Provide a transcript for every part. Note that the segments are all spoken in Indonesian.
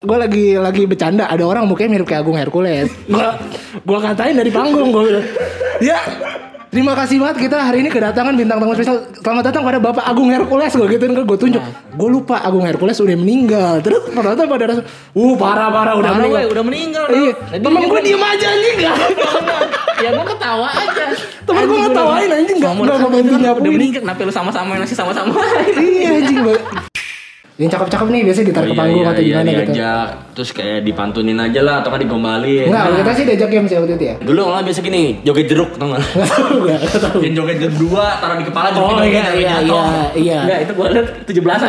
gue lagi lagi bercanda. Ada orang mukanya mirip kayak Agung Hercules. Gue gue katain dari panggung gue bilang ya terima kasih banget kita hari ini kedatangan bintang tamu spesial. Selamat datang pada bapak Agung Hercules. Gue gituin gue tunjuk. Gue lupa Agung Hercules udah meninggal. Terus ternyata pada rasa uh parah parah udah Parah, meninggal. udah meninggal. iya. Tadi temen gue diem aja anjing. Gak ya gue ketawa aja. Temen gua ngetawain, anjing, nggak- Kamu nggak kan ngebantu udah meninggal, kenapa lu sama-sama masih sama-sama? iya anjing yang cakep-cakep nih biasanya ditarik ke panggung atau gimana gitu? Oh, iya, diajak terus kayak dipantunin aja lah atau kan digombalin Enggak, kita sih diajak game sih waktu itu ya. Dulu malah biasa gini joget jeruk tau gak Gak tau gue, gak tau yang joget jeruk dua taruh di kepala Oh joget iya iya iya iya. Enggak, itu gue liat 17 aja.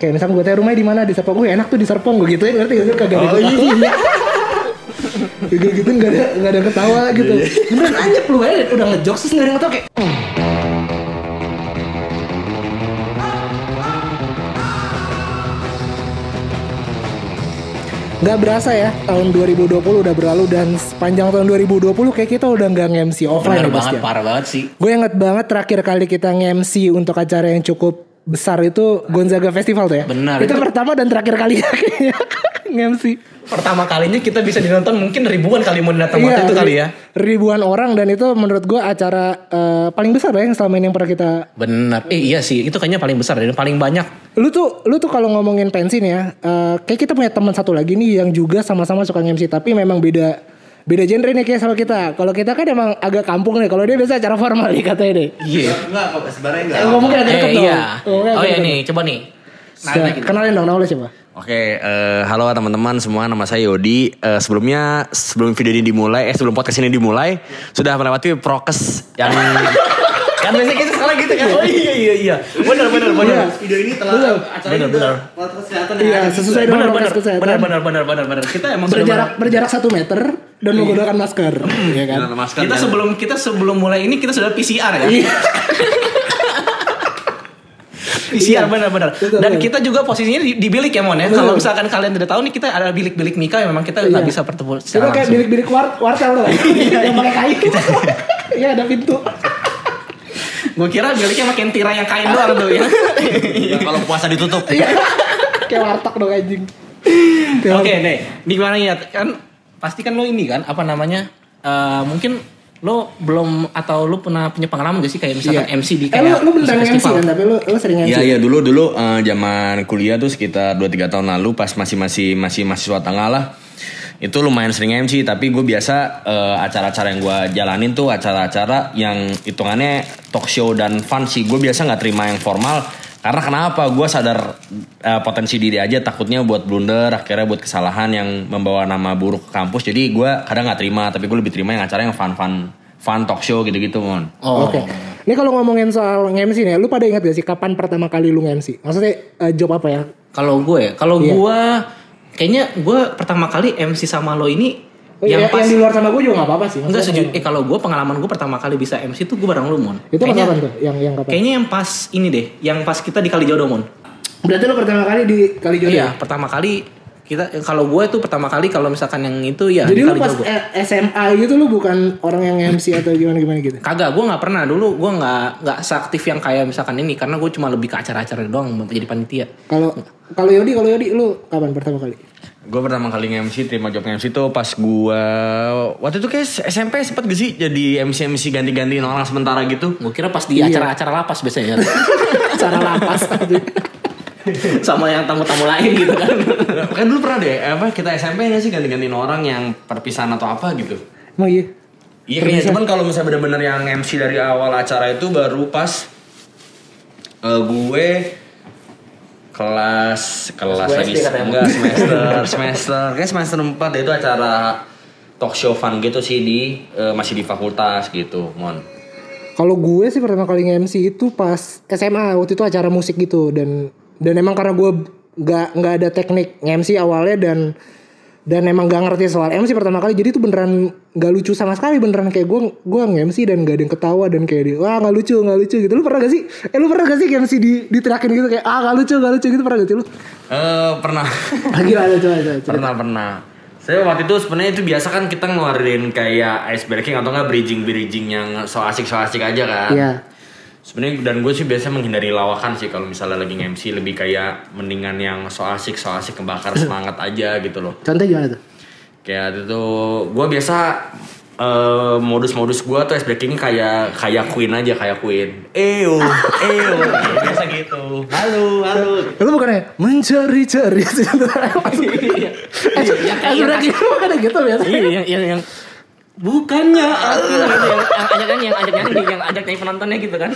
Kayak misalnya gue tanya rumahnya di mana? Di Serpong, gue enak tuh di Serpong. Gue gituin ngerti gak sih? Kagak ada yang ketawa. Gue gituin gak ada gak ada ketawa gitu. Beneran anjep lu aja udah ngejokes terus gak ada yang ketawa kayak. Gak berasa ya tahun 2020 udah berlalu dan sepanjang tahun 2020 kayak kita udah nggak nge-MC offline Bener ya banget, Bastian. parah banget sih. Gue inget banget terakhir kali kita nge-MC untuk acara yang cukup besar itu Gonzaga Festival tuh ya. Benar, Itu, itu- pertama dan terakhir kali kayaknya nge-MC. Pertama kalinya kita bisa dinonton mungkin ribuan kali mau datang waktu Iya, itu kali ya. Ribuan orang dan itu menurut gue acara eh, paling besar ya yang selama ini yang pernah kita. Bener. Eh iya sih, itu kayaknya paling besar dan paling banyak. Lu tuh, lu tuh kalau ngomongin pensi nih ya, eh, kayak kita punya teman satu lagi nih yang juga sama-sama suka nge-MC tapi memang beda beda genre nih kayak sama kita. Kalau kita kan emang agak kampung nih. Kalau dia biasa acara formal nih katanya deh. Iya. Enggak kok sebenarnya enggak. Eh, ngomongnya agak deket Eh dong. iya. Ngomongnya Oh iya deket. nih, coba nih. Sudah, Kenalin dong, nama lu siapa? Oke, eh, halo teman-teman semua, nama saya Yodi. Eh, sebelumnya, sebelum video ini dimulai, eh sebelum podcast ini dimulai, sudah melewati prokes yang kan biasanya kita sekarang gitu kan. Oh iya iya iya. Benar benar benar. Video ini telah Bener. acara bener. protokol kesehatan Iya, ada. sesuai dengan Benar prokes benar kesehatan. benar benar benar benar benar. Kita emang sudah berjarak berjarak satu meter dan menggunakan masker, ya kan? Dengan masker kita sebelum kita sebelum mulai ini kita sudah PCR ya. Iya. PCR Iya. benar-benar. Dan kita juga posisinya di, di bilik ya Mon ya. Kalau misalkan kalian tidak tahu nih kita ada bilik-bilik Mika yang memang kita nggak Iya. bisa bertemu Kita secara kayak bilik-bilik war wartel tuh, yang pakai kayu. Iya ada pintu. Gue kira biliknya pakai tirai yang kain doang tuh ya. Ya, kalau puasa ditutup. kayak warteg dong anjing. Oke deh, di gimana ya kan pasti kan lo ini kan apa namanya eh, mungkin lo belum atau lo pernah punya pengalaman gak sih kayak misalkan Iya. MC di Eh lu kayak lu beneran MC festival? kan tapi lu lu sering MC. Iya iya dulu dulu eh, zaman kuliah tuh sekitar 2-3 tahun lalu pas masih masih masih mahasiswa tengah lah itu lumayan sering MC tapi gue biasa eh, acara-acara yang gue jalanin tuh acara-acara yang hitungannya talk show dan fun sih gue biasa nggak terima yang formal karena kenapa gue sadar eh, potensi diri aja takutnya buat blunder akhirnya buat kesalahan yang membawa nama buruk ke kampus jadi gue kadang nggak terima tapi gue lebih terima yang acara yang fun fun fun talk show gitu-gitu mon Oh. Oke. Ini kalau ngomongin soal nge-MC nih, lu pada ingat gak sih kapan pertama kali lu nge-MC? Maksudnya eh, job apa ya? Kalau gue, kalau Iya. gue kayaknya gue pertama kali MC sama lo ini Oh, yang iya, pas yang di luar sama gue juga gak apa-apa sih. enggak sejujurnya eh kalau gue pengalaman gue pertama kali bisa MC tuh gue bareng lu Mon. Itu kayaknya, kapan tuh? Yang yang kapan? kayaknya yang pas ini deh, yang pas kita di Kalijodo Mon. Berarti lu pertama kali di Kalijodo. Iya, ya? pertama kali kita kalau gue tuh pertama kali kalau misalkan yang itu ya Jadi di lu pas Kalijodo. eh, SMA gitu lu bukan orang yang MC atau gimana gimana gitu. Kagak, gue nggak pernah dulu. Gue nggak nggak seaktif yang kayak misalkan ini karena gue cuma lebih ke acara-acara doang jadi panitia. Kalau kalau Yodi, kalau Yodi lu kapan pertama kali? Gue pertama kali nge-MC, terima job nge-MC tuh pas gue Waktu itu kayak SMP sempet gak sih jadi MC-MC ganti-gantiin orang sementara gitu Gue kira pas di Iya. acara-acara lapas biasanya. Cara lapas Sama yang tamu-tamu lain gitu kan. Kan dulu pernah deh, apa kita SMP gak sih ganti-gantiin orang yang perpisahan atau apa gitu Emang iya. Iya kayaknya, cuman kalau misalnya bener-bener yang MC dari awal acara itu baru pas eh, gue kelas kelas lagi enggak semester semester. Kayak semester 4 itu acara talk show fun gitu sih di eh, masih di fakultas gitu mon. Kalau gue sih pertama kali nge-MC itu pas SMA waktu itu acara musik gitu. Dan dan emang karena gue nggak nggak ada teknik nge-MC awalnya dan dan emang gak ngerti soal MC pertama kali jadi itu beneran nggak lucu sama sekali beneran. Kayak gue gue nge-MC dan gak ada yang ketawa dan kayak dia wah nggak lucu nggak lucu gitu. Lu pernah gak sih? Eh lu pernah gak sih nge-MC di diterakin gitu kayak ah nggak lucu nggak lucu gitu pernah gak sih lu? Eh pernah. Ah, gila ada coba coba. Cerita. pernah pernah. Saya waktu itu sebenarnya itu biasa kan kita ngeluarin kayak ice breaking atau enggak bridging bridging yang so asik so asik aja kan. Iya Sebenarnya dan gue sih biasa menghindari lawakan sih kalau misalnya lagi MC lebih kayak mendingan yang so asik so asik kebakar semangat aja gitu loh. Contoh gimana tuh? Kayak itu gue biasa eh, modus-modus gue tuh ice breaking kayak kayak Queen aja kayak Queen. Eyo, eyo, biasa gitu. Halo, halo. Lu bukannya mencari-cari Iya. Ice breaking lu bukannya gitu biasa Iya yang yang bukannya aku yang yang ajak nyanyi yang ajak nyanyi yang ajak nyanyi penontonnya gitu kan.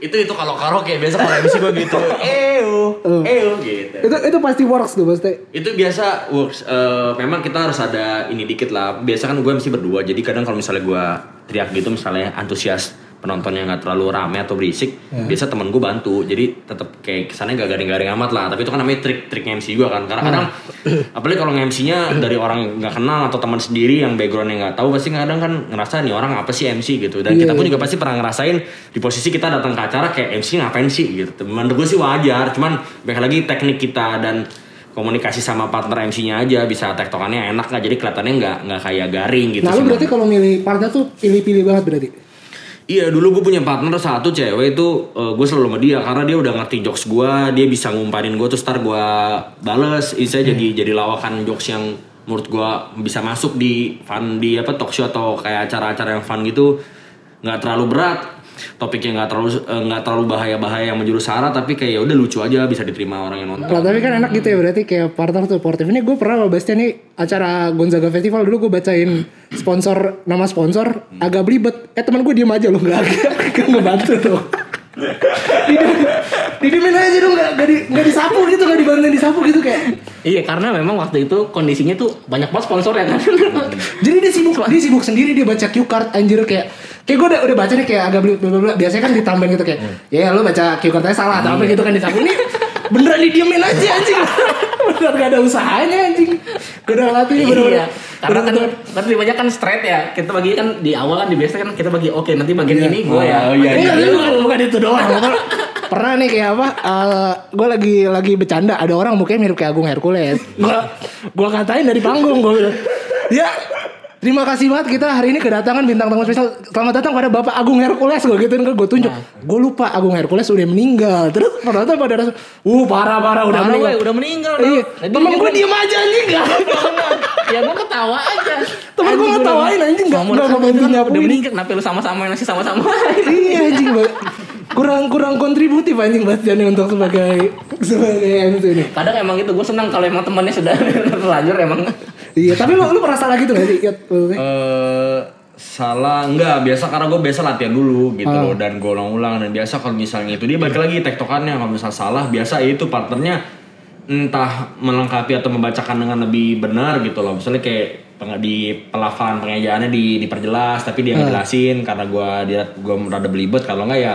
Itu itu kalau karaoke biasa kalau MC gue gitu. Eyo, eyo gitu. itu itu pasti works tuh pasti Itu biasa works. Eh, memang kita harus ada ini dikit lah. Biasa kan gue mesti berdua. Jadi kadang kalau misalnya gue teriak gitu, misalnya antusias penontonnya nggak terlalu rame atau berisik, biasa temen gue bantu. Jadi tetap kayak kesannya gak garing-garing amat lah. Tapi itu kan namanya trik-trik MC juga kan. Karena kadang, apalagi kalau MC-nya dari orang nggak kenal atau teman sendiri yang backgroundnya nggak tahu, pasti kadang kan ngerasa nih orang apa sih MC gitu. Dan Iya, kita pun iya. juga pasti pernah ngerasain di posisi kita datang ke acara kayak MC ngapain sih gitu. Menurut gue sih wajar. Cuman baik lagi teknik kita dan komunikasi sama partner MC-nya aja bisa tektokannya enak nggak jadi kelihatannya nggak nggak kayak garing gitu. Nah lu berarti kalau milih partner tuh pilih-pilih banget berarti Iya dulu gue punya partner satu cewek itu gue selalu sama dia karena dia udah ngerti jokes gue dia bisa ngumparin gue terus ntar gue bales. Isinya jadi jadi lawakan jokes yang menurut gue bisa masuk di fun di apa talk show atau kayak acara-acara yang fun gitu. Nggak terlalu berat topiknya nggak terlalu eh, nggak terlalu bahaya-bahaya yang menjurus sara tapi kayak ya udah lucu aja bisa diterima orang yang nonton Lah tapi kan enak gitu ya berarti kayak partner tuh sportif. Ini gue pernah loh Bastian nih acara Gonzaga Festival dulu gue bacain sponsor nama sponsor agak belibet. Eh teman gue diem aja loh nggak nggak ngebantu tuh. Didiemin aja dong nggak nggak di, nggak disapu gitu nggak dibantuin disapu gitu kayak. Iya karena memang waktu itu kondisinya tuh banyak banget sponsor ya kan. Jadi dia sibuk dia sibuk sendiri dia baca cue card anjir kayak kayak gue udah udah baca nih kayak agak bla biasanya kan ditambahin gitu kayak ya lu baca cue cardnya salah atau apa gitu kan disapu ini beneran didiemin aja anjing beneran gak ada usahanya anjing gue udah latih bener-bener iya. Karena kan kan banyak kan straight ya. Kita bagi kan di awal kan di biasa kan kita bagi oke nanti bagian ini gue ya. Oh, iya, Iya, iya. iya, bukan, itu doang. Pernah nih kayak apa? gue lagi lagi bercanda. Ada orang mukanya mirip kayak Agung Hercules. Gue gua katain dari panggung. Gue bilang, ya terima kasih banget kita hari ini kedatangan bintang tamu spesial. Selamat datang pada Bapak Agung Hercules. Gue gituin gue tunjuk. Gue lupa Agung Hercules udah meninggal. Terus penonton pada rasa, uh parah parah udah Udah meninggal, meninggal. udah meninggal. Iya, Nah, temen gue diem aja anjing gak. ya gue ketawa aja. Temen gue ngetawain anjing gak gak ngebantu udah nyapuin. meninggal kenapa lu sama-sama masih sama-sama? iya anjing kurang kurang kontributif anjing Bastian untuk sebagai sebagai MC ini. Kadang emang gitu gue senang kalau emang temannya sudah terlanjur emang. Iya, tapi lu lu merasa lagi tuh gak sih? Eh salah. Enggak biasa karena gue biasa latihan dulu gitu loh dan gue ulang-ulang dan biasa kalau misalnya itu dia balik lagi tektokannya. Kalau misalnya salah biasa itu partnernya entah melengkapi atau membacakan dengan lebih benar gitu loh. Misalnya kayak peng- di pelafalan pengejaannya di diperjelas tapi dia ngejelasin karena gue dia gue rada belibet. Kalau enggak ya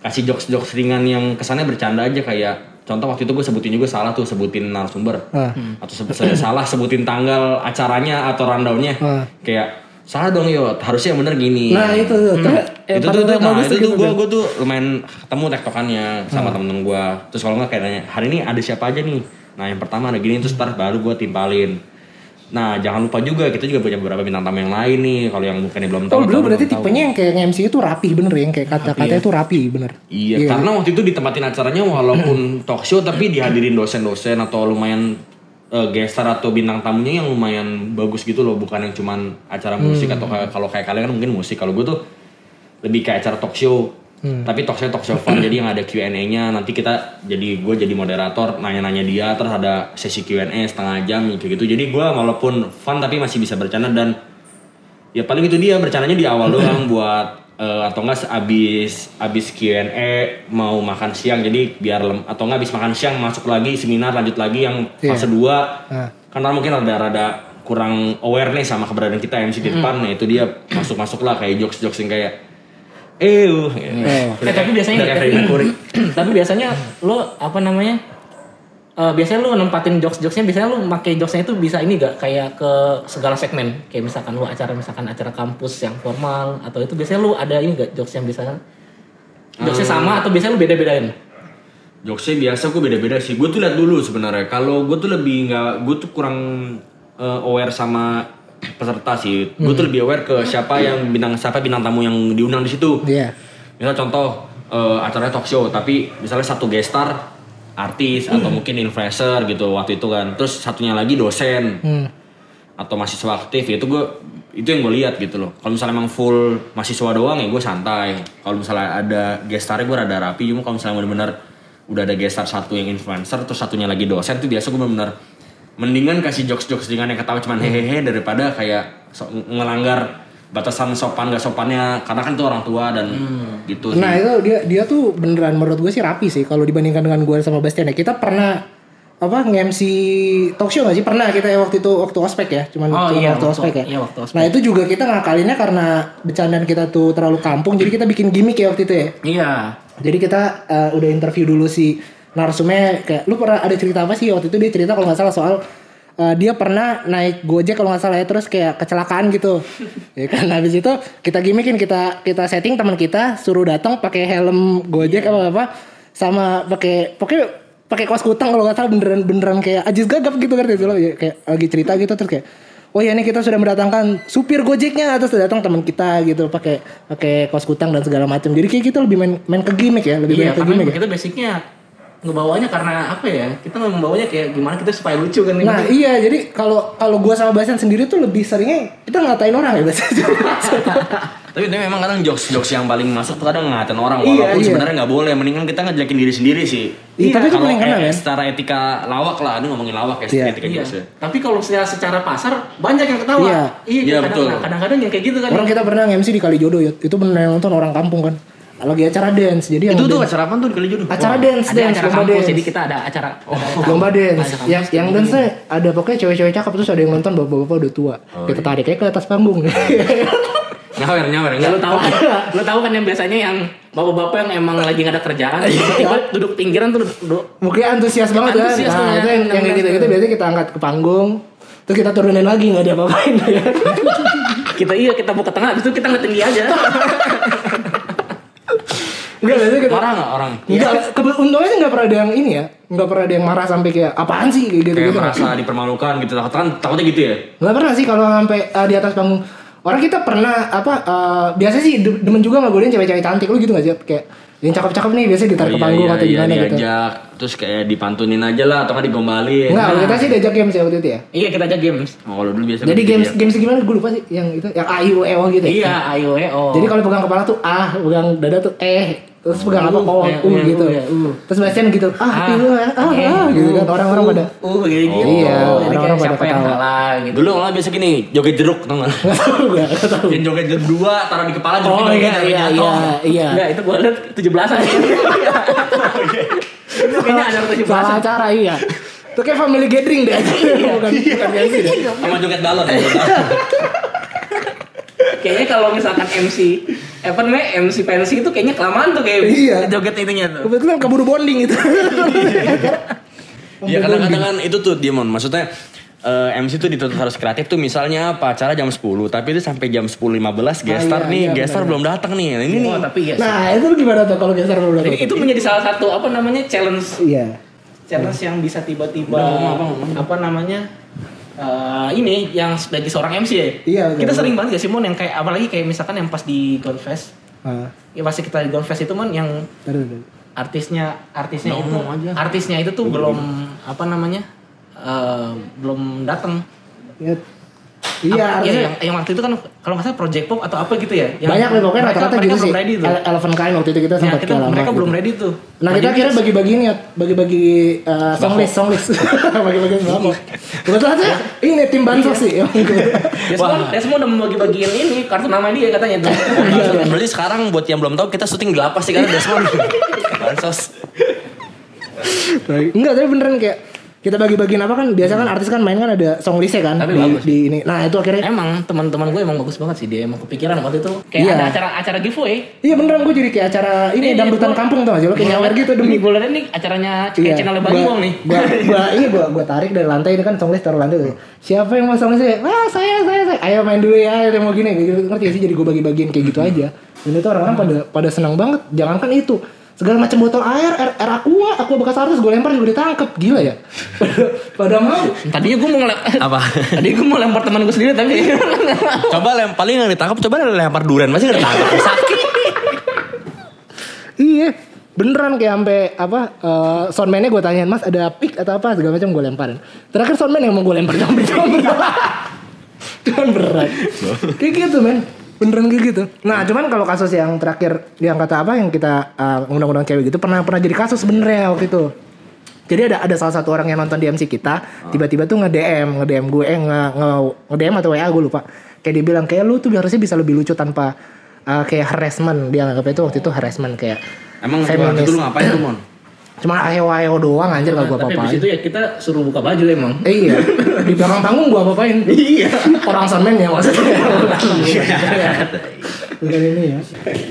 kasih jokes jokes ringan yang kesannya bercanda aja kayak contoh waktu itu gue sebutin juga salah tuh sebutin narasumber Ah. atau sebut saya salah sebutin tanggal acaranya atau rundownnya Ah. kayak salah dong yo harusnya yang bener gini Nah, itu tuh. Terus, eh, itu tuh, tuh nah, itu tuh tuh gitu gue tuh. gue tuh lumayan ketemu tektokannya sama Ah. temen-temen gue terus kalau nggak kayak nanya hari ini ada siapa aja nih nah yang pertama ada gini terus ntar baru gue timpalin nah jangan lupa juga kita juga punya beberapa bintang tamu yang lain nih kalau yang bukannya belum tahu Oh, atau lu berarti belum tahu. tipenya yang kayak MC itu rapi bener ya, yang kayak kata-katanya itu rapi bener. Iya, karena waktu itu ditempatin acaranya walaupun talk show tapi dihadirin dosen-dosen atau lumayan eh, gestar atau bintang tamunya yang lumayan bagus gitu loh, bukan yang cuman acara musik atau kayak kalau kayak kalian kan mungkin musik. Kalau gue tuh lebih kayak acara talk show. Tapi talk show talk show fun jadi yang ada Q&A-nya nanti kita jadi gue jadi moderator nanya-nanya dia terus ada sesi Q&A setengah jam kayak gitu. Jadi gue walaupun fun tapi masih bisa bercanda dan ya paling itu dia bercandanya di awal doang buat eh, atau enggak abis abis Q&A mau makan siang jadi biar lem, atau enggak abis makan siang masuk lagi seminar lanjut lagi yang fase 2 Ah. karena mungkin ada rada kurang aware nih sama keberadaan kita MC di depan nah itu dia masuk masuk lah kayak jokes jokes yang kayak eh Eh, tapi biasanya Mercury. tapi biasanya lo apa namanya? eh, biasanya lu nempatin jokes-jokesnya biasanya lu pakai jokesnya itu bisa ini gak kayak ke segala segmen kayak misalkan lu acara misalkan acara kampus yang formal atau itu biasanya lu ada ini gak jokes yang bisa jokesnya sama atau biasanya lu beda-bedain Jokesnya biasa gue beda-beda sih. Gue tuh lihat dulu sebenarnya. Kalau gue tuh lebih nggak, gue tuh kurang eh, aware sama peserta sih. Gue tuh lebih aware ke siapa yang bintang siapa bintang tamu yang diundang di situ. Iya. misal contoh eh, acaranya talk show tapi misalnya satu guest star artis atau mungkin influencer gitu waktu itu kan terus satunya lagi dosen Hmm. atau mahasiswa aktif ya itu gue itu yang gue lihat gitu loh kalau misalnya emang full mahasiswa doang ya gue santai kalau misalnya ada guest starnya gue rada rapi cuma kalau misalnya benar-benar udah ada guest star satu yang influencer terus satunya lagi dosen tuh biasa gue benar-benar mendingan kasih jokes-jokes dengan yang ketawa cuman hehehe daripada kayak so- ngelanggar batasan sopan gak sopannya karena kan itu orang tua dan gitu sih. Nah itu dia dia tuh beneran menurut gue sih rapi sih kalau dibandingkan dengan gue sama Bastian ya. Kita pernah apa nge-MC talk show gak sih? Pernah kita ya waktu itu waktu ospek ya. Cuman Oh, cuman iya, waktu waktu- ospek ya. iya, waktu ospek. Nah itu juga kita ngakalinnya karena bercandaan kita tuh terlalu kampung. Jadi kita bikin gimmick ya waktu itu ya. Iya. Jadi kita eh, udah interview dulu si narsumnya kayak lu pernah ada cerita apa sih waktu itu dia cerita kalau nggak salah soal eh, dia pernah naik gojek kalau nggak salah ya terus kayak kecelakaan gitu ya kan habis itu kita gimmickin kita kita setting teman kita suruh datang pakai helm gojek apa apa sama pakai pokoknya pakai kaos kutang kalau nggak salah beneran beneran kayak ajis gagap gitu kan gitu loh ya, kayak lagi cerita gitu terus kayak Oh ya ini kita sudah mendatangkan supir gojeknya terus datang teman kita gitu pakai pakai kaos kutang dan segala macam. Jadi kayak kita lebih main main ke gimmick ya, lebih Iya, main ke gimmick. ya. kita basicnya ngebawanya karena apa ya? Kita membawanya kayak gimana kita supaya lucu kan Nah iya jadi kalau kalau gua sama Bastian sendiri tuh lebih seringnya kita ngatain orang ya Bastian. Tapi itu memang kadang jokes-jokes yang paling masuk tuh kadang ngatain orang Iya, walaupun iya. sebenarnya nggak boleh. Mendingan kita ngejelekin diri sendiri sih. Iya, tapi itu Kalau paling kena, eh, kan? secara etika lawak lah, ini ngomongin lawak ya, Iya. etika Iya. jokes ya. Tapi kalau secara, secara pasar banyak yang ketawa. Iya. Iya, Iya, kadang- betul. Kadang-kadang yang kayak gitu kan. orang kita pernah MC di Kalijodo ya. Itu yang nonton orang kampung kan. Lagi acara dance. Jadi yang Itu tuh dance- acara apa tuh di kali jodoh? acara dance ada dance acara lomba kampus dance. jadi kita ada acara ada lomba dance. kampus. Yang yang dance ada pokoknya cewek-cewek cakep terus ada yang nonton bapak-bapak udah tua. Oh, kita iya. tarik kayak ke atas panggung. Nyawer, nyawer, Ya, lu enggak. tahu lu tahu kan yang biasanya yang bapak-bapak yang emang lagi gak ada kerjaan tiba duduk pinggiran tuh duduk, duduk Mungkin antusias banget kan. Antusias tuh, Nah, itu yang, yang kayak gitu-gitu biasanya kita angkat ke panggung. Terus kita turunin lagi nggak ada apa-apain ya. kita iya kita buka tengah habis itu kita ngeliat tinggi aja Enggak biasanya kita Marah nggak orang? Enggak, kebe- untungnya sih nggak pernah ada yang ini ya, nggak pernah ada yang marah sampai kayak apaan sih kayak gitu Kayak gitu. merasa dipermalukan gitu. Takut kan takutnya gitu ya. Nggak pernah sih kalau sampai uh, di atas panggung. Orang kita pernah apa? uh, biasa sih de- demen juga ngobrolin cewek-cewek cantik lu gitu nggak sih? Kayak yang cakep-cakep nih biasanya ditarik Oh, ke panggung atau gimana gitu. diajak, terus kayak dipantunin aja lah atau kan digombalin. Enggak, kalau kita sih diajak games ya waktu itu ya. iya kita aja games Oh, kalau dulu biasa Jadi games ya. games gimana? Gue lupa sih yang itu, yang A I U E O gitu. ya? iya ayo eh oh Jadi kalau pegang kepala tuh ah, pegang dada tuh eh, terus pegang apa Uh, oh, ya, uh, ya, gitu. uh, ya, uh. Terus Bastian gitu, ah, ah, ah, ah, eh, ah, gitu kan orang-orang pada uh gitu gitu Iya, orang-orang kayak pada siapa yang ketawa. kalah gitu Dulu malah biasa gini, joget jeruk tau gak? Yang joget jeruk dua, taruh di kepala jeruk Oh iya iya iya iya. Enggak, itu gua liat 17-an Itu kayaknya ada 17-an Salah acara iya. Itu kayak family gathering deh. bukan bukan MC deh. Sama joget balon. Kayaknya kalau misalkan MC apa namanya MC pensi itu kayaknya kelamaan tuh kayak Iya. joget itunya tuh. Kebetulan keburu bonding itu. Iya kadang-kadang kan itu tuh Dimon, maksudnya eh, MC tuh dituntut harus kreatif tuh misalnya apa acara jam 10 tapi itu sampai jam 10.15 gestar iya, nih iya, gestar belum datang nih ini nih Oh, tapi iya sih. Nah, itu gimana tuh kalau geser dulu Jadi itu menjadi salah satu apa namanya challenge Iya. challenge yang bisa tiba-tiba apa namanya eh, ini yang sebagai seorang MC ya. Iya, Kita betul. sering banget ya Simon yang kayak apalagi kayak misalkan yang pas di Gonfest. Ah, Ya pasti kita di Gonfest itu man yang artisnya artisnya Udah itu aja. artisnya itu tuh belum apa namanya eh, belum datang Ya. Iya, Apa- yang, yang waktu itu kan kalau nggak salah project pop atau apa gitu ya yang banyak nih pokoknya rata-rata mereka gitu sih. belum ready tuh Ele- Eleven Kind waktu itu kita Ya, sempat kita, kayak lama mereka gitu. belum ready tuh Nah kita kira bagi-bagi nih, bagi-bagi uh, song list, song list, bagi-bagi sembako. Kebetulan saya ini tim bansos sih. emang gitu. Desmond, Desmond udah membagi-bagiin ini kartu nama dia katanya tuh. Iya. Berarti sekarang buat yang belum tahu kita syuting lapas sih karena Desmond Bansos Enggak, tapi beneran kayak kita bagi-bagiin apa kan biasa kan artis kan main kan ada song listnya kan Tapi di, bagus. di ini. Nah itu akhirnya Emang teman-teman gue emang bagus banget sih dia emang kepikiran waktu itu kayak Iya. ada acara-acara giveaway. Iya beneran gue jadi kayak acara ini Iya, dangdutan kampung tau gak sih lo kayak nyawer gitu demi Gue liat nih acaranya kayak channel Bang gua- nih. Gua, gua, ini gua, gua tarik dari lantai ini kan songlist taruh lantai tuh. Siapa yang mau songlist? Wah saya, saya, saya. Ayo main dulu ya, yang mau gini. Gitu, ngerti gak sih? Jadi gua bagi-bagiin kayak gitu aja. Dan itu orang-orang pada pada senang banget. Jangankan itu. Segala macam botol air, air, air aqua, aqua bekas artis gue lempar juga ditangkep. Gila ya? pada, mau. Tadinya gue mau ngelempar Apa? Tadi gue mau lempar teman gue sendiri tapi Coba lem, paling yang ditangkap coba lempar durian masih nggak ditangkap sakit Iya, beneran kayak sampai apa eh soundman-nya gue tanyain mas ada pick atau apa segala macam gue lemparin. Terakhir soundman yang mau gue lempar jump jump Cuman berat. kayak gitu men. Beneran kayak gitu. Nah cuman kalau kasus yang terakhir yang kata apa yang kita eh, undang-undang cewek gitu pernah pernah jadi kasus sebenarnya waktu itu. Jadi ada ada salah satu orang yang nonton di MC kita, tiba-tiba tuh nge-DM, nge-DM gue eh nge, nge, nge-DM atau WA gue lupa. Kayak dia bilang kayak lu tuh harusnya bisa lebih lucu tanpa uh, kayak harassment. Dia anggap itu waktu itu harassment kayak Emang waktu feminis. itu lu ngapain tuh mon? Cuma ayo-ayo doang anjir gak Tapi apa-apain. di situ ya kita suruh buka baju emang. Eh, iya, di belakang panggung gue apa-apain. Iya. Orang soundman ya maksudnya. Bukan ini ya.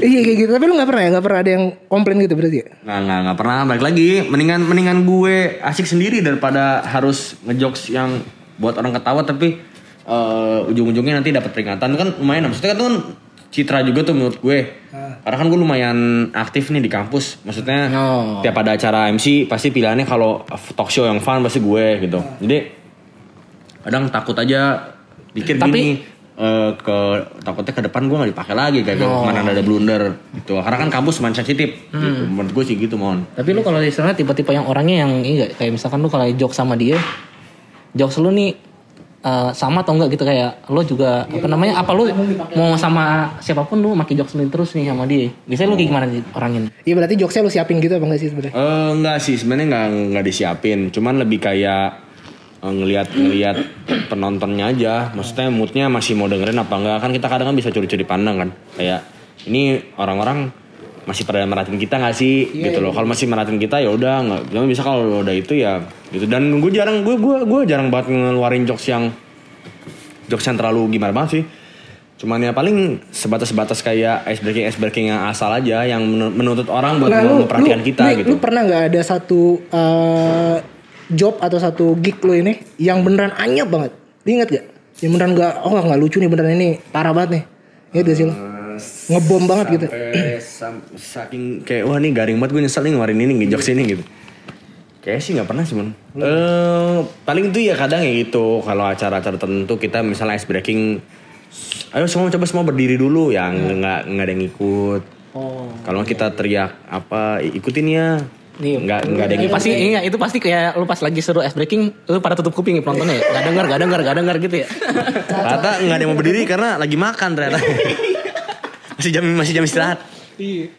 Iya kayak gitu. Tapi lu gak pernah ya? Gak pernah ada yang komplain gitu berarti ya? Nggak, nggak, nggak pernah balik lagi. Mendingan mendingan gue asik sendiri daripada harus ngejokes yang buat orang ketawa tapi eh, ujung-ujungnya nanti dapat peringatan kan lumayan. Maksudnya kan itu kan citra juga tuh menurut gue. Karena kan gue lumayan aktif nih di kampus. Maksudnya Oh. tiap ada acara MC pasti pilihannya kalau talk show yang fun pasti gue gitu. Jadi kadang takut aja pikir Tapi- gini eh, ke takutnya ke depan gue nggak dipakai lagi kayak ke mana ada blunder gitu karena kan kampus main sensitif gitu. menurut gue sih gitu mon Tapi lu kalau istilahnya tipe-tipe yang orangnya yang ini gak, kayak misalkan lu kalau joke sama dia, jokes lu nih eh, sama atau enggak gitu kayak lu juga apa namanya apa lu mau sama siapa pun lu makin jokes terus nih sama dia. Biasanya lu kayak gimana sih orangnya? Iya berarti jokesnya lu siapin gitu apa enggak sih sebenarnya? Eh, enggak sih sebenarnya nggak nggak disiapin cuman lebih kayak eh, ngelihat ngelihat penontonnya aja maksudnya moodnya masih mau dengerin apa enggak kan kita kadang kan bisa curi-curi pandang kan kayak ini orang-orang masih pada merhatiin kita nggak sih gitu loh kalau masih merhatiin kita ya udah nggak cuma bisa kalau udah itu ya gitu dan gue jarang gue gue gue jarang banget ngeluarin jokes yang jokes yang terlalu gimana banget sih cuman ya paling sebatas-sebatas kayak ice breaking ice breaking yang asal aja yang menu- menuntut orang buat Nah, lu, memperhatikan lu- kita lu, gitu Lu pernah nggak ada satu eh, job atau satu gig lu ini yang beneran anyep banget? Lu inget gak? Yang beneran gak, oh nggak lucu nih beneran ini parah banget nih. Ingat gak sih lu? Ngebom banget gitu. Saking kayak wah nih garing banget gue nyesel nih ngeluarin ini ngejokes ini gitu. Kayak sih nggak pernah sih mon. Eh paling itu ya kadang ya gitu kalau acara-acara tertentu kita misalnya ice breaking, ayo semua coba semua berdiri dulu yang nggak nggak ada yang ikut. Oh. Kalau kita teriak apa ikutin ya. Nggak nggak ada yang ikut. pasti iya itu pasti kayak lu pas lagi seru ice breaking lu pada tutup kuping ya penontonnya ya. Gak denger, gak denger, gak denger gitu ya. Ternyata nggak ada yang mau berdiri karena lagi makan ternyata. masih jam masih jam istirahat. Iya.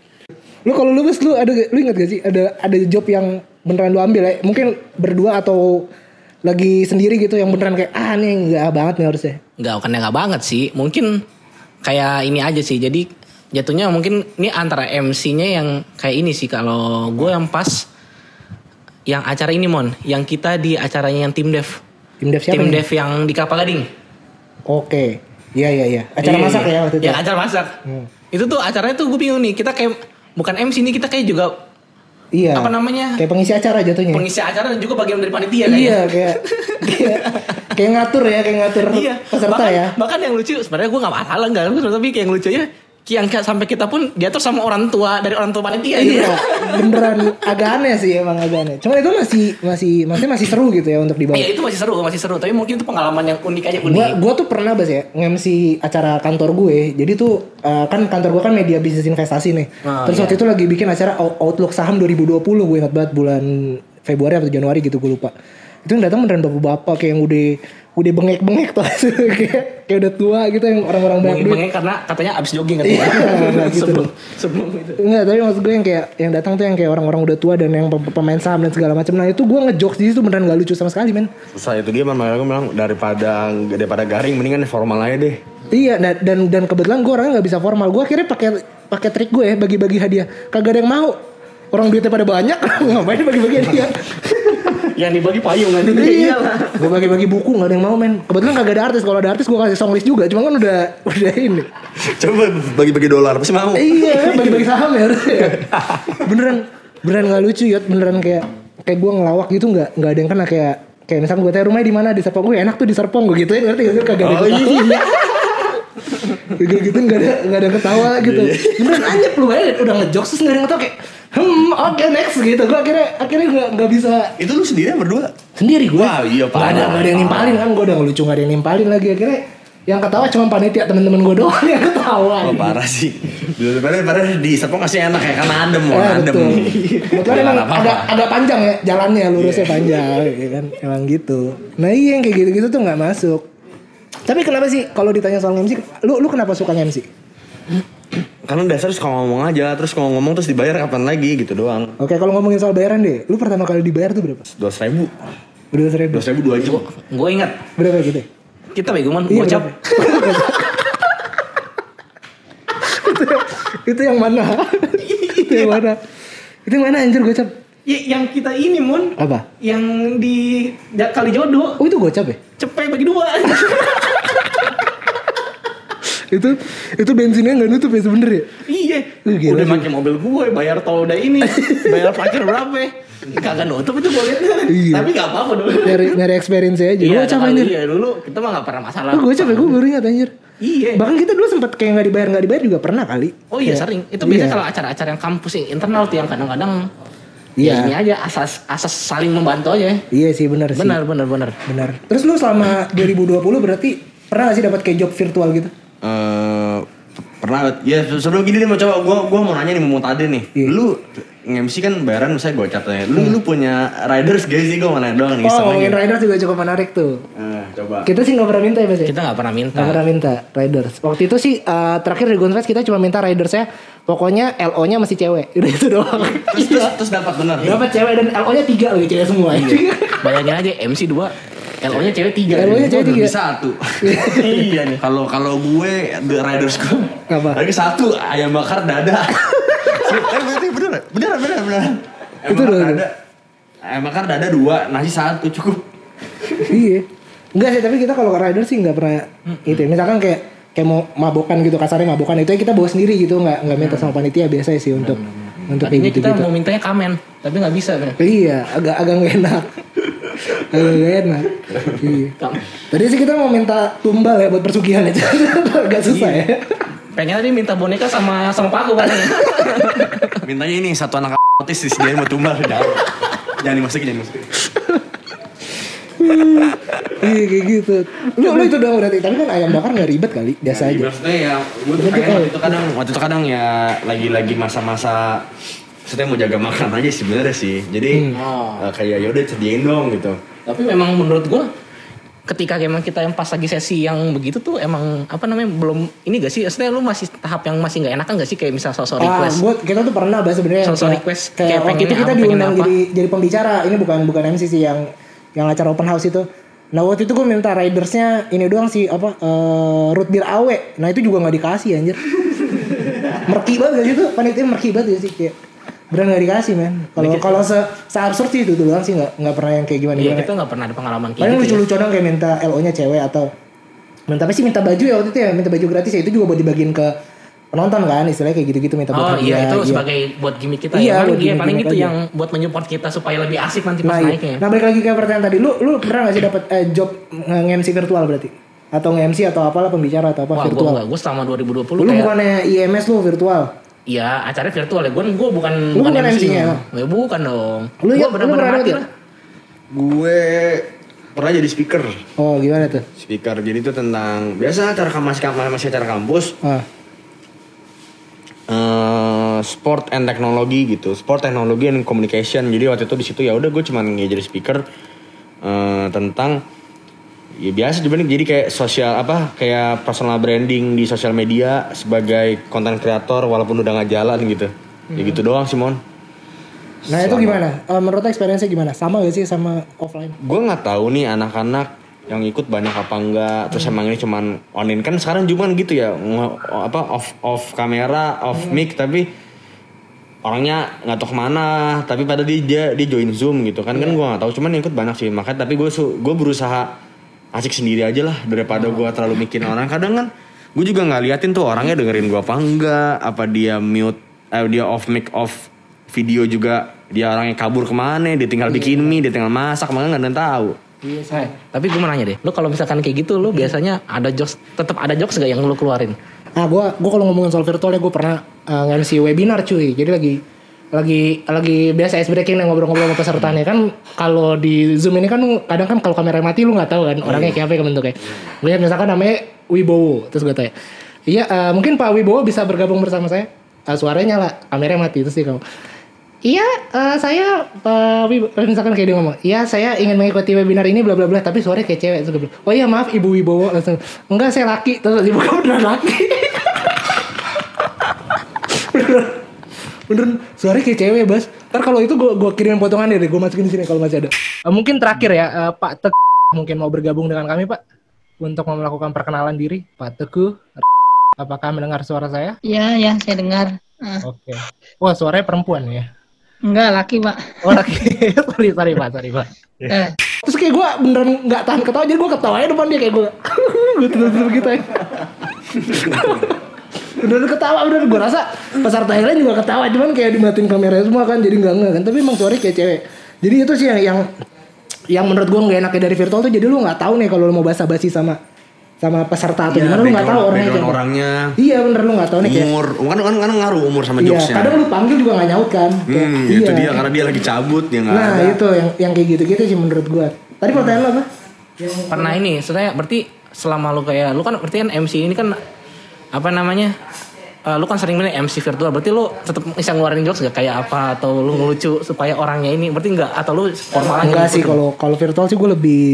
Lu kalau lu Bes, lu ada lu ingat gak sih ada ada job yang beneran lu ambil ya? Mungkin berdua atau lagi sendiri gitu yang beneran kayak ah nih nggak banget nih harusnya. Enggak, bukannya nggak banget sih. Mungkin kayak ini aja sih. Jadi jatuhnya mungkin ini antara MC-nya yang kayak ini sih. Kalau gue yang pas yang acara ini mon, yang kita di acaranya yang tim dev, Tim dev siapa tim nih? dev yang di Kapal Gading. Oke. Iya iya iya. Acara Iya, masak iya. ya waktu itu. Ya acara masak. Hmm. Itu tuh acaranya tuh gue bingung nih. Kita kayak bukan MC nih, kita kayak juga Iya. apa namanya? Kayak pengisi acara jatuhnya. pengisi acara dan juga bagian dari panitia Iya kayak kayak kayak ngatur ya kayak ngatur Iya, peserta bahkan, ya. Bahkan yang lucu sebenarnya gue gak masalah enggak, tapi kayak yang lucunya yang kayak sampai kita pun diatur sama orang tua dari orang tua panitia gitu. Iya, beneran agak aneh sih emang agak aneh. Cuman itu masih masih maksudnya masih seru gitu ya untuk dibawa. Iya itu masih seru, masih seru. Tapi mungkin itu pengalaman yang unik aja unik. Gua gua tuh pernah bas ya nge-MC acara kantor gue. Jadi tuh eh, kan kantor gue kan media bisnis investasi nih. Ah, Terus iya. waktu itu lagi bikin acara Out- Outlook saham 2020 gue ingat banget bulan Februari atau Januari gitu gue lupa. Itu yang datang beneran bapak-bapak kayak yang udah udah bengek-bengek tuh kayak kayak udah tua gitu yang orang-orang banyak duit. Bengeng karena katanya abis jogging kan. Iya, nggak gitu sebelum, sebelum itu. Enggak, tapi maksud gue yang kayak yang datang tuh yang kayak orang-orang udah tua dan yang pem- pemain saham dan segala macam. Nah itu gue ngejokes di situ beneran gak lucu sama sekali men. Susah itu dia makanya gue bilang daripada daripada garing mendingan formal aja deh. Iya dan dan, dan kebetulan gue orangnya nggak bisa formal. Gue akhirnya pakai pakai trik gue ya bagi-bagi hadiah. Kagak ada yang mau. Orang duitnya pada banyak, ngapain bagi-bagi hadiah? Yang dibagi payung kan. iya Gue bagi-bagi buku nggak ada yang mau men. Kebetulan kagak ada artis. Kalau ada artis gue kasih song list juga. Cuma kan udah udah ini. Coba bagi-bagi dolar pasti mau. iya bagi-bagi saham ya harusnya. beneran beneran nggak lucu ya. Beneran kayak kayak gue ngelawak gitu nggak nggak ada yang kena kayak kayak misalnya gue tanya rumahnya di mana di Serpong gue enak tuh di Serpong gue gituin ngerti gak sih kagak ada Oh, yang ketawa. Gue gituin gak ada gak ada ketawa gitu. Beneran anjep lu bayangin udah ngejokes terus gak ada yang ketawa kayak hmm oke next gitu. Gue akhirnya akhirnya nggak nggak bisa Itu lu sendiri berdua? sendiri gue. Wah, iya, Gak ada parah. gak ada yang nimpalin kan gue udah ngelucu gak ada yang nimpalin lagi akhirnya Yang ketawa cuma panitia temen-temen gue doang yang ketawa. Oh parah sih. Padahal padahal di Serpong kasih enak ya karena adem mau Eh, adem. betul. Emang nggak apa-apa. ada ada panjang ya jalannya lurusnya Iya. panjang ya kan emang gitu. Nah iya yang kayak gitu-gitu tuh nggak masuk. Tapi kenapa sih kalau ditanya soal MC, lu lu kenapa suka MC? Karena dasar suka ngomong aja, terus kalau ngomong terus dibayar kapan lagi gitu doang. Oke kalau ngomongin soal bayaran deh, lu pertama kali dibayar tuh berapa? Dua ribu, Berdua seribu. dua ribu dua jam. Gue ingat Berapa gitu? kita bego man Iya, itu, itu yang mana? itu yang mana? Itu yang mana anjir gocap? Ya, yang kita ini mon Apa? yang di kali jodoh Oh itu gocap ya? cepet bagi dua itu itu bensinnya nggak nutup ya sebenernya? iya gila udah pakai mobil gue bayar tol udah ini bayar parkir berapa ya? kagak nutup itu gue liat Iya. tapi gak apa-apa dulu Nyari nyari experience aja. iya gocap kali anjir. iya dulu kita mah gak pernah masalah Oh gocap ya gue baru ingat anjir. iya Bahkan kita dulu sempat kayak nggak dibayar nggak dibayar juga pernah kali. Oh iya Kayak- sering. Itu biasanya Iya. kalau acara-acara yang kampus yang internal tuh yang kadang-kadang Iya. ya ini aja asas asas saling membantu aja. Iya sih benar sih. Benar benar benar. Benar. Terus lu selama 2020 berarti pernah gak sih dapat kayak job virtual gitu? Eh pernah ya sebelum gini nih mau coba gua gua mau nanya nih mau tadi nih Iya. lu MC kan bayaran misalnya gocap ya lu lu punya riders gak sih gua mau nanya doang nih Oh ngomongin aja. rider juga cukup menarik tuh. Eh, coba Kita sih nggak pernah minta ya mas ya? Kita nggak pernah minta. Nggak pernah minta riders. Waktu itu sih eh, terakhir di Gunfest kita cuma minta ridersnya pokoknya LO-nya masih cewek. Udah itu doang. terus terus, terus dapat bener Dapat cewek dan LO-nya tiga lagi cewek semua. Bayangin aja MC 2 LO-nya cewek 3. LO-nya cewek Gua tiga. satu iya nih kalau kalau gue the riders gue Apa? lagi satu ayam bakar dada eh berarti bener bener bener bener ayam Itu bakar dada ayam bakar dada dua nasi satu cukup iya. Enggak sih, tapi kita kalau ke rider sih nggak pernah itu. ya. Misalkan kayak kayak mau mabokan gitu kasarnya mabokan itu ya kita bawa sendiri gitu nggak nggak minta sama panitia biasa sih untuk untuk kayak gitu kita gitu. mau mintanya kamen, tapi nggak bisa. kan. Iya, agak agak enak. nggak enak. Iya. Tadi sih kita mau minta tumbal ya buat persugihan aja. agak susah ya. Pengen tadi minta boneka sama sama paku katanya. mintanya ini satu anak otis disediain mau tumbal jangan jangan dimasukin jangan dimasukin iya kayak gitu. Lu, lu itu dong berarti. Tapi kan ayam bakar nggak ribet kali, biasa aja. maksudnya ya gue tuh pengen waktu itu kadang waktu itu kadang ya lagi-lagi masa-masa maksudnya mau jaga makan aja sih sebenarnya sih. Jadi Oh. eh, kayak yaudah sediain dong gitu. Tapi memang menurut gua ketika emang kita yang pas lagi sesi yang begitu tuh emang apa namanya belum ini gak sih? Maksudnya lu masih tahap yang masih nggak enakan gak sih? Kayak misal sosok Ah, request? gua, kita tuh pernah bahas sebenarnya Sosok request, kayak, kayak waktu itu kita diundang jadi jadi pembicara. Ini bukan bukan MC sih yang yang acara open house itu. Nah waktu itu gue minta ridersnya ini doang sih apa eh, root beer awe. Nah itu juga nggak dikasih anjir. Merki banget gak sih itu panitia merki banget ya sih kayak beneran nggak dikasih men kalau kalau se, se absurd sih itu doang sih nggak nggak pernah yang kayak gimana Iya kita nggak pernah ada pengalaman kayak paling gitu. ya. lucu-lucu doang kayak minta LO nya cewek atau minta apa sih minta baju ya waktu itu ya minta baju gratis ya itu juga buat dibagiin ke penonton kan istilahnya kayak gitu-gitu minta Oh buat iya hadiah, itu sebagai buat gimmick kita Iya, ya. Paling, iya, paling gimmick-gimmick itu aja. yang buat menyupport kita supaya lebih asik nanti pas Nah, iya. naiknya. nah balik lagi ke pertanyaan tadi, lu lu pernah gak sih dapat eh, job nge-MC virtual berarti? Atau nge-MC atau apalah pembicara atau apa Wah, virtual? Gue selama 2020 lu kayak bukannya IMS lu virtual? Iya, acara virtual ya. Gue gue bukan Lu bukan MC-nya? Ya bukan dong. Lu ya- Gue lu pernah benar-benar dapat mati ya? lah. gue pernah jadi speaker Oh gimana tuh? speaker jadi itu tentang biasa acara kam- masih masih acara kampus Ah, eh sport and technology gitu sport technology and communication jadi waktu itu di situ ya udah gue cuman jadi speaker eh, tentang ya biasa juga jadi kayak sosial apa kayak personal branding di sosial media sebagai konten kreator walaupun udah nggak jalan gitu. Ya gitu doang Simon Nah itu gimana? Eh, menurut experience gimana? Sama gak sih sama offline? gue nggak tahu nih anak-anak yang ikut banyak apa enggak terus emang ini cuman online. Kan sekarang cuman gitu ya apa off off kamera off mic tapi orangnya nggak tahu ke mana. Tapi pada dia dia, dia join zoom gitu kan. Kan gue nggak tahu cuman yang ikut banyak sih. Makanya tapi gue gue berusaha asik sendiri aja lah daripada gue terlalu mikirin orang kadang kan gue juga nggak liatin tuh orangnya dengerin gue apa enggak apa dia mute eh, dia off mic off video juga dia orangnya kabur ke mana dia tinggal bikin mie dia tinggal masak makanya nggak ada yang tahu Iya. Eh, tapi gue mau nanya deh, lu kalau misalkan kayak gitu, lu biasanya ada jokes, tetap ada jokes gak yang lu keluarin? Nah gue gua kalau ngomongin soal virtual ya gue pernah eh, nge-MC webinar cuy. Jadi lagi lagi lagi biasa ice breaking nih ngobrol-ngobrol sama pesertanya. Kan kalau di zoom ini kan kadang kan kalau kamera mati lu nggak tahu kan orangnya kayak apa ya bentuknya. Gue lihat misalkan namanya Wibowo terus gue tanya iya eh, mungkin Pak Wibowo bisa bergabung bersama saya? Eh, suaranya nyala kamera mati terus dia kamu Iya, eh, saya Pak Wibowo misalkan kayak dia ngomong, iya saya ingin mengikuti webinar ini bla bla bla, tapi suaranya kayak cewek. Terus gue bilang, oh iya maaf Ibu Wibowo. Langsung, enggak saya laki, terus ibu kamu beneran laki. Beneran suaranya kayak cewek bas. Ntar kalau itu gue gue kirimin potongannya deh, gue masukin di sini kalau masih ada. Eh, mungkin terakhir ya, eh, Pak Teguh mungkin mau bergabung dengan kami Pak untuk melakukan perkenalan diri, Pak Teguh. Apakah mendengar suara saya? Iya, ya, saya dengar. Ah, Oke. Wah suaranya perempuan ya. enggak, laki, Pak. Oh laki. sorry, sorry pak, sorry pak. Eh, Terus kayak gue beneran nggak tahan ketawa, jadi gue ketawanya depan dia kayak gue. gue terus gitu ya. beneran ketawa, beneran gue rasa peserta yang lain juga ketawa, cuman kayak dimatiin kamera semua kan, jadi nggak nggak kan. Tapi emang suaranya kayak cewek. Jadi itu sih yang yang yang menurut gue nggak enaknya dari virtual tuh, jadi lu nggak tahu nih kalau lu mau basa-basi sama sama peserta atau Iya, gimana lu nggak tahu orangnya siapa. orangnya. Iya bener lu nggak tahu nih kayak. Umur, kan kan kan ngaruh umur sama Iya, jokesnya. kadang lu panggil juga nggak nyaut kan. Kayak, Hmm, iya. itu dia karena dia lagi cabut dia nggak Nah ada. itu yang yang kayak gitu-gitu sih menurut gua. Tadi pertanyaan lo apa? Pernah ini, sebenarnya berarti selama lu kayak lu kan berarti kan MC ini kan apa namanya? eh, lu kan sering milih MC virtual, berarti lu tetap bisa ngeluarin jokes gak kayak apa atau lu ngelucu supaya orangnya ini berarti enggak atau lu formal aja Enggak gitu? sih kalau kalau virtual sih gue lebih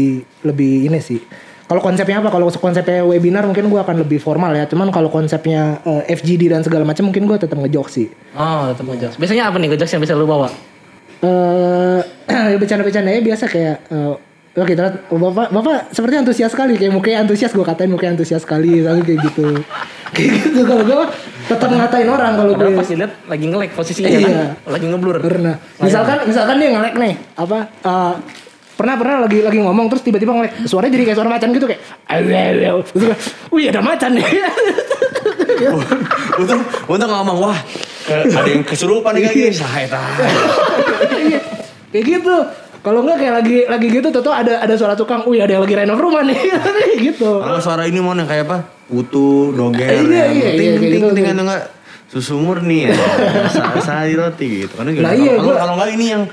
lebih ini sih. Kalau konsepnya apa? Kalau konsepnya webinar mungkin gua akan lebih formal ya. Cuman kalau konsepnya eh, FGD dan segala macam mungkin gua tetap ngejok sih. Oh, tetap ngejokes. Biasanya apa nih ngejokes yang bisa lu bawa? Eh bercanda-bercanda ya biasa kayak eh, Oke, ternyata bapak bapak seperti antusias sekali kayak mukanya antusias gue katain mukanya antusias sekali tapi kayak gitu kayak gitu kalau gue tetap ngatain orang kalau gue pas dilihat lagi nge-lag posisinya Iya. kan, lagi ngeblur. Pernah. Misalkan misalkan dia ngelek nih, apa eh, pernah pernah lagi lagi ngomong terus tiba-tiba ngelek suaranya jadi kayak suara macan gitu kayak "Ayo, terus wih ada macan nih Untung untung ngomong wah eh, ada yang kesurupan nih. Saya tahu. Iya, kayak gitu kalau enggak kayak lagi lagi gitu tuh ada ada suara tukang wih ada yang lagi renov rumah nih gitu Kalau suara ini mau yang kayak apa? Utuh, doger, Iya, ya. iya, ting, iya, ting, ting, gitu. ting, enggak susu murni ya. Sa- Sari roti gitu. Karena Nah, kalau- iya, kalau enggak ini yang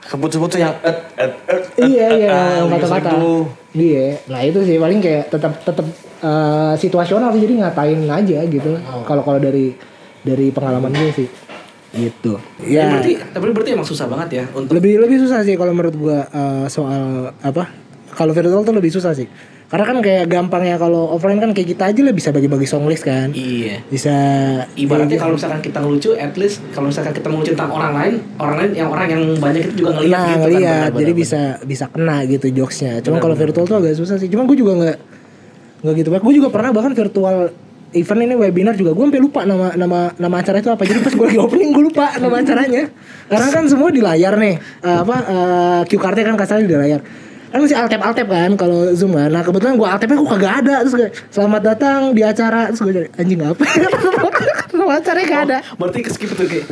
kebut-sebut yang et, et, et, iya et, iya et, yang et, kata-kata gitu. iya nah itu sih paling kayak tetap tetap eh, situasional sih jadi ngatain aja gitu kalau kalau dari dari pengalaman gue sih gitu. Ya. Berarti tapi berarti emang susah banget ya untuk lebih lebih susah sih kalau menurut gua eh, soal apa kalau virtual tuh lebih susah sih. Karena kan kayak gampangnya kalau offline kan kayak kita aja lah bisa bagi-bagi song list kan. Iya. bisa Ibaratnya kalau misalkan kita ngelucu, at least kalau misalkan kita ngelucu tentang orang lain, orang lain yang orang yang banyak itu juga ngeliat nah gitu ngeliat. Kan. jadi bisa bisa kena gitu jokesnya. Cuman kalau virtual tuh agak susah sih. Cuman gue juga nggak nggak gitu banget. Gue juga pernah bahkan virtual event ini webinar juga gue sampai lupa nama nama nama acara itu apa. Jadi pas gue lagi opening gue lupa nama acaranya. Karena kan semua di layar nih. Eh, apa eh, cue cardnya kan kasarnya di layar. Kan masih alt tab alt tab kan kalau zoom kan. Nah kebetulan gue alt tabnya gue kagak ada. Terus gue selamat datang di acara. Terus gue cari anjing apa nama acaranya gak ada. Berarti ke skip tuh kayak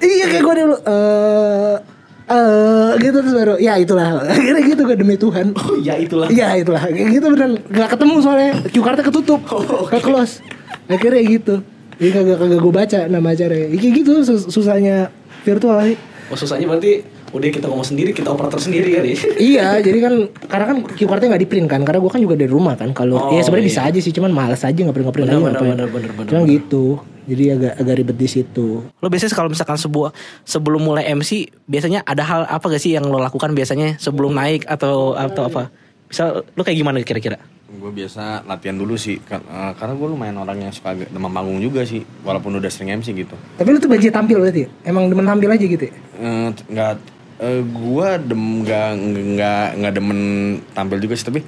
Iya kayak gue dulu eh eh gitu terus baru ya itulah. Akhirnya gitu gue demi Tuhan. Oh ya itulah. Iya itulah. Gitu beneran nggak ketemu soalnya. Cue cardnya ketutup nggak close. Akhirnya gitu. Iya kagak kagak gue baca nama acaranya. Ya, kayak gitu sus- susahnya virtual sih Oh susahnya berarti udah kita ngomong sendiri, kita operator sendiri kan ya. iya jadi kan karena kan cue cardnya nggak di print kan karena gue kan juga dari rumah kan. Kalau Oh, ya sebenarnya iya. bisa aja sih cuman males aja nggak print nggak print Bener, aja bener, bener, bener, bener, cuman gitu jadi agak agak ribet di situ Lo biasanya kalau misalkan sebuah sebelum mulai MC biasanya ada hal apa gak sih yang lo lakukan biasanya sebelum naik atau atau apa? Misal lo kayak gimana kira-kira? Gue biasa latihan dulu sih Kar- eh, karena gue lumayan orang yang suka demam panggung juga sih walaupun udah sering MC gitu. tapi lu tuh banjir tampil berarti ya? emang demen tampil aja gitu ya? Eh, t- nggak eh, gua dem nggak nggak nggak demen tampil juga sih tapi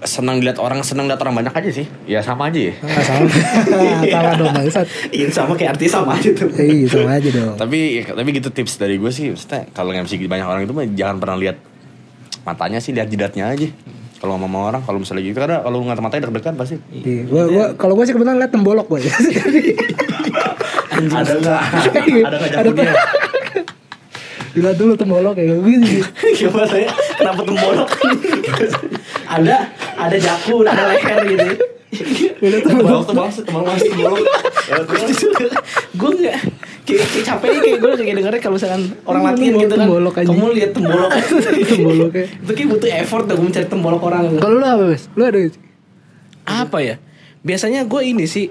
senang lihat orang senang lihat orang banyak aja sih ya sama aja ya Ah, sama sama dong bangsat Iya sama kayak artis sama aja tuh. iya sama aja dong tapi tapi gitu tips dari gue sih maksudnya kalau MC banyak orang itu mah jangan pernah lihat matanya sih lihat jidatnya aja kalau ngomong sama orang kalau misalnya gitu karena kalau ngeliat matanya deg-degan pasti Iya, gua, gua kalau gua sih kebetulan liat tembolok gua ya. ada nggak ada nggak jagonya Dilihat dulu tembolok kayak gitu. Gimana ya? Kenapa tembolok? ada ada jakun, ada leher gitu. Dilihat tembolok tembolok. tembolok tembolok tembolok gue nggak kayak, kayak capek nih kayak gue kayak dengernya kalau misalkan orang latihan gitu kan tembolok kamu lihat tembolok Temboloknya. itu kayak butuh effort tuh gue mencari tembolok orang Kalau lu apa, Bes? Lu ada apa ya biasanya gue ini sih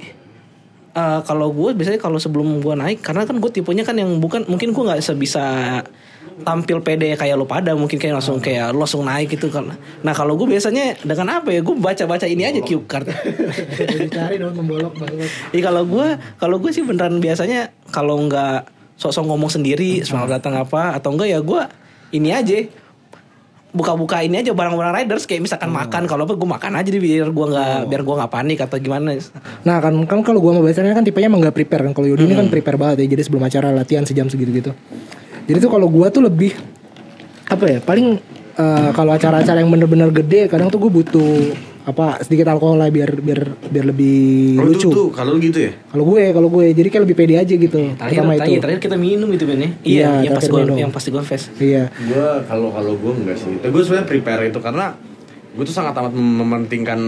eh, kalau gue biasanya kalau sebelum gue naik karena kan gue tipenya kan yang bukan mungkin gue nggak sebisa tampil pede kayak lo pada mungkin kayak langsung kayak lo langsung naik gitu kan. Nah kalau gue biasanya dengan apa ya? Gue baca baca ini aja cue card. Dicari dong tembolok banget. Iya kalau gue kalau gue sih beneran biasanya kalau nggak sok-sok ngomong sendiri selamat datang apa atau enggak ya gue ini aja. Buka-buka ini aja barang-barang riders kayak misalkan makan kalau apa gue makan aja deh biar gue nggak biar gue nggak panik atau gimana. Nah kan kan kalau gua sama Basarnya kan tipenya emang gak prepare kan. Kalau Yudi ini kan prepare banget ya. Jadi sebelum acara latihan sejam segitu gitu. Jadi tuh kalau gua tuh lebih apa ya? Paling eh, kalau acara-acara yang bener-bener gede kadang tuh gue butuh apa sedikit alkohol lah biar biar biar lebih Oh, lucu. itu tuh kalau gitu ya? Kalau gue kalau gue jadi kayak lebih pede aja gitu. terakhir pertama terakhir, itu. terakhir kita minum itu Ben ya Iya, iya yang pas terakhir gue minum. yang pas di Gonfest Iya. Gue kalau kalau gue enggak sih. Gue sebenarnya prepare itu karena gue tuh sangat amat mementingkan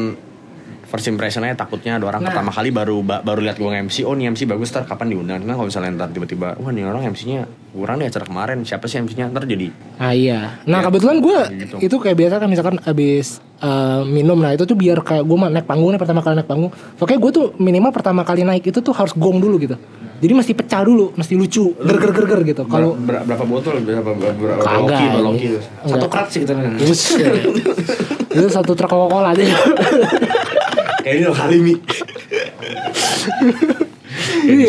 first impression aja takutnya ada orang pertama kali baru ba- baru lihat gue nge-MC oh nih MC bagus ntar kapan diundang nah kalau misalnya ntar tiba-tiba wah nih orang MC-nya kurang nih acara kemarin siapa sih MC-nya ntar jadi Ah iya. Nah kebetulan gue gitu. itu kayak biasa kan misalkan abis eh, minum nah itu tuh biar kayak gue naik panggung nih pertama kali naik panggung. Pokoknya gue tuh minimal pertama kali naik itu tuh harus gong dulu gitu. Jadi mesti pecah dulu, mesti lucu, ger ger ger ger gitu. Kalau Ber- berapa botol berapa berapa loki loki satu krat sih kita Buset. itu satu truk Coca-Cola aja. lo Halimi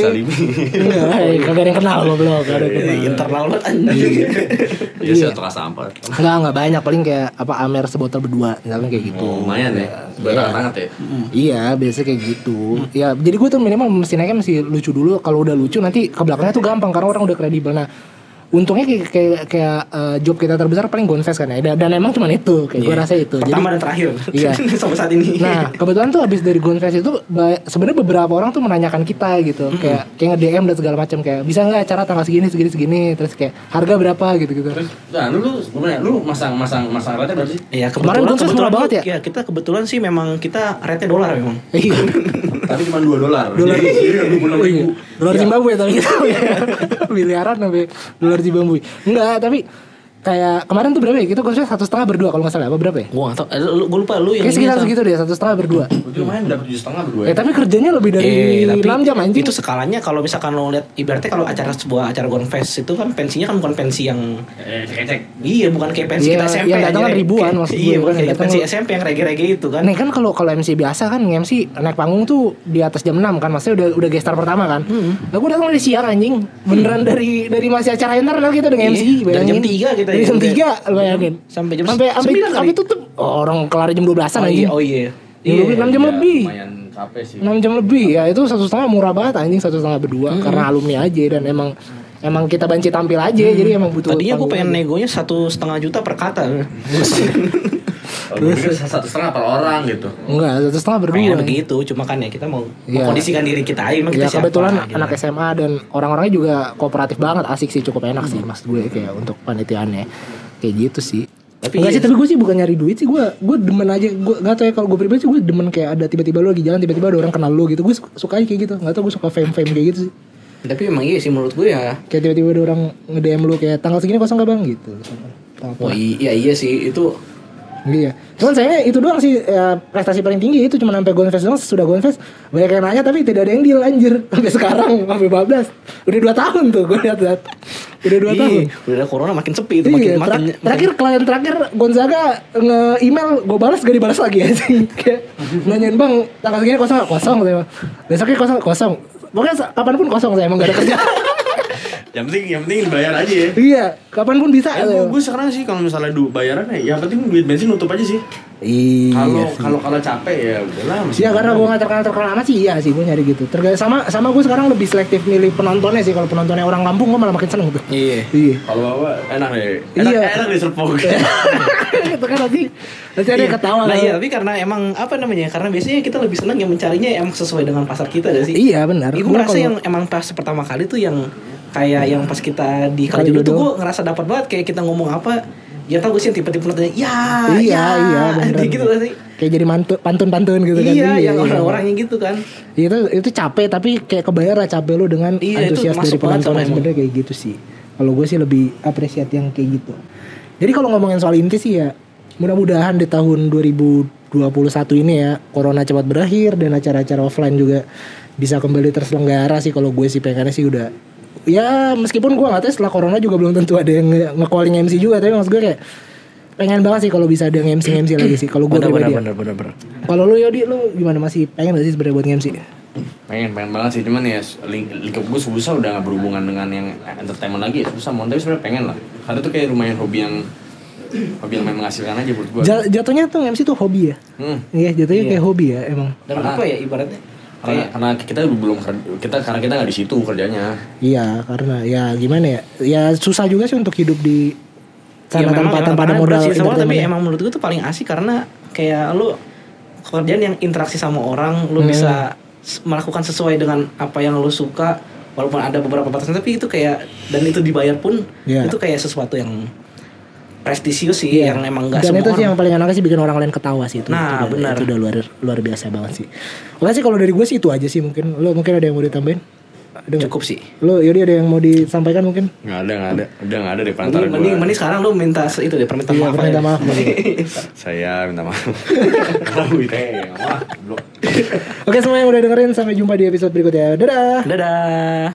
Salimi. Enggak, eh, kagak ada yang kenal goblok, kagak ada yang kenal. internal banget anjing. Ya sih atau sampah. Enggak, enggak banyak, paling kayak apa Amer sebotol berdua, misalkan kayak gitu. oh, lumayan ya. Sebentar banget ya. Iya, biasa kayak gitu. Ya, jadi gue tuh minimal mesti naiknya mesti lucu dulu. Kalau udah lucu nanti ke belakangnya tuh gampang karena orang udah kredibel. Nah, untungnya kayak kayak, kayak eh, job kita terbesar paling Gonfest kan ya. Dan, dan emang cuma itu, kayak gue rasa itu. pertama Jadi- dan terakhir Iya. sampai saat ini Nah, kebetulan tuh abis dari Gonfest itu sebenarnya beberapa orang tuh menanyakan kita gitu, kayak kayak nge-DM dan segala macam kayak bisa nggak acara tanggal segini segini segini, terus kayak harga berapa gitu gitu. nah lu lu sebenarnya lu masang masang masang rate berapa sih Iya Kemarin kebetulan Gonfest kebetulan murah banget ya? ya kita kebetulan sih memang kita rate dolar memang Iya. tapi cuma 2 dolar Dolar. dua Dolar Zimbabwe tapi gitu ya. Miliaran sampai dolar Zimbabwe. Enggak, tapi kayak kemarin tuh berapa ya? Kita konsep satu setengah berdua kalau nggak salah apa berapa ya? Gua gak tau, eh, lu- gua lupa lu yang Kayak sekitar segitu deh, satu setengah berdua. lumayan dapat tujuh setengah berdua Eh tapi kerjanya lebih dari Eh, tapi 6 jam anjing. Itu skalanya kalau misalkan lo lihat ibaratnya kalau acara sebuah acara Gonfest itu kan pensinya kan bukan pensi yang eh cek cek iya bukan kayak pensi Iya, kita SMP yang datang kan ribuan kayak- maksud Iya, gue, bukan kan kayak datang pensi lo- SMP yang rege-rege itu kan. Nih kan kalau kalau MC biasa kan MC naik panggung tuh di atas jam 6 kan maksudnya udah udah gestar pertama kan. Hmm. Lah gue datang dari siang anjing. Beneran dari dari masih acara internal kita udah MC Iya, dari jam bayangin. 3 kita Dari ya, jam. 3 lu bayangin. Sampai jam sampai sampai 9 kali. sampai tutup. Oh, orang kelar jam 12-an Oh anjing. iya, oh iya. Iya, 6 jam Ya, lebih. lumayan capek sih 6 jam lebih ya itu satu setengah murah banget anjing satu setengah berdua karena alumni aja dan emang emang kita banci tampil aja jadi emang butuh Tadinya panggung pengen aja. negonya satu setengah juta per kata. pikir satu setengah per orang gitu enggak satu setengah berdua Pengen begitu, cuma kan ya kita mau Iya. mengkondisikan diri kita aja. Emang ya kita siapa, kebetulan gitu. anak SMA dan orang-orangnya juga kooperatif banget asik sih cukup enak sih mas gue kayak untuk panitiaannya kayak gitu sih Tapi Enggak iya sih, tapi gue sih bukan nyari duit sih gue gue demen aja gue nggak tau ya kalau gue pribadi sih gue demen kayak ada tiba-tiba lo lagi jalan tiba-tiba ada orang kenal lo gitu gue suka aja kayak gitu nggak tau gue suka fame fame kayak gitu sih Tapi emang iya sih menurut gue ya. kayak tiba-tiba ada orang nge DM lo kayak tanggal segini kosong gak bang gitu Apa. Wah iya iya sih itu Iya. Cuman saya itu doang sih ya, prestasi paling tinggi itu cuma sampai Gonfest doang sudah Gonfest banyak yang nanya tapi tidak ada yang deal anjir sampai sekarang sampai 14 udah 2 tahun tuh gue lihat lihat udah 2 tahun. Iya, udah ada corona makin sepi itu makin Iya, makin, terak- terakhir klien terakhir Gonzaga nge-email gue balas gak dibalas lagi anjing kayak nanyain bang tanggal segini kosong nggak? kosong saya besoknya kosong kosong pokoknya kapan pun kosong saya emang gak ada kerja yang penting yang penting dibayar aja ya iya kapan pun bisa Ya, gue, gue sekarang sih kalau misalnya du bayaran ya, yang penting duit bensin nutup aja sih. iya Kalau kalau kalau capek ya udahlah masih. Iya karena gue nggak terkenal terkenal amat sih iya sih gue nyari gitu. Terga sama sama gue sekarang lebih selektif milih penontonnya sih kalau penontonnya orang kampung gue malah makin seneng tuh. Iya. Iya. Kalau bawa enak deh. Enak, Iya. enak deh serpong. itu kan nanti nanti ada yang ketawa. Nah kalau- iya tapi karena emang apa namanya Karena biasanya kita lebih senang yang mencarinya emang sesuai dengan pasar kita gak sih Iya benar. Gue merasa yang emang pas pertama kali tuh yang kayak yang pas kita di Kali kali dulu tuh gue ngerasa dapat banget kayak kita ngomong apa ya tau gue sih tipe-tipe nontonnya ya iya ya, iya beneran. gitu kan sih. Kayak jadi mantu, pantun-pantun gitu kan. Iya yang iya. orang-orangnya gitu kan. Itu itu capek tapi kayak kebayar lah capek lu dengan Iya, antusias dari penonton. sebenarnya kayak gitu sih. Kalau gue sih lebih apresiat yang kayak gitu. Jadi kalau ngomongin soal inti sih ya mudah-mudahan di tahun 2021 ini ya corona cepat berakhir dan acara-acara offline juga bisa kembali terselenggara sih kalau gue sih pengennya sih udah ya meskipun gue nggak tahu setelah corona juga belum tentu ada yang nge- nge-calling MC juga tapi maksud gue kayak pengen banget sih kalau bisa ada yang MC MC lagi sih kalau gue pribadi ya. bener bener bener. Kalau lu Yodi lu gimana? Masih pengen gak sih sebenarnya buat MC pengen pengen banget sih cuman ya ling- lingkup gue susah udah gak berhubungan dengan yang entertainment lagi ya susah mau tapi sebenarnya pengen lah. Karena itu kayak lumayan hobi yang hobi yang main menghasilkan aja buat gue Ja- jatuhnya tuh MC tuh hobi ya? Hmm. Iya jatuhnya kayak hobi ya emang. Dan apa ya ibaratnya karena, karena kita belum kita karena kita nggak di situ kerjanya Iya karena ya gimana ya Ya susah juga sih untuk hidup di Ya, sana memang- tanpa memang tanpa ada modal semua, tapi entertainment. emang menurut gue tuh paling asik karena kayak lu kerjaan yang interaksi sama orang Hmm. lu bisa s- melakukan sesuai dengan apa yang lu suka walaupun ada beberapa batasan tapi itu kayak dan itu dibayar pun Iya. itu kayak sesuatu yang prestisius sih yang emang gak Dan semua itu sih yang paling enak sih bikin orang lain ketawa sih itu. Nah, itu udah, benar. Itu udah luar luar biasa banget sih. Oke sih kalau dari gue sih itu aja sih mungkin. Lo mungkin ada yang mau ditambahin? Ada cukup sih Lo Yodi ada yang mau disampaikan mungkin? nggak ada nggak ada udah nggak ada deh perantara mending, mending, gue mending sekarang lu minta itu deh permintaan Iya, maaf permintaan maaf, saya minta maaf karena gue teh maaf Oke semua yang udah dengerin sampai jumpa di episode berikutnya. Dadah. dadah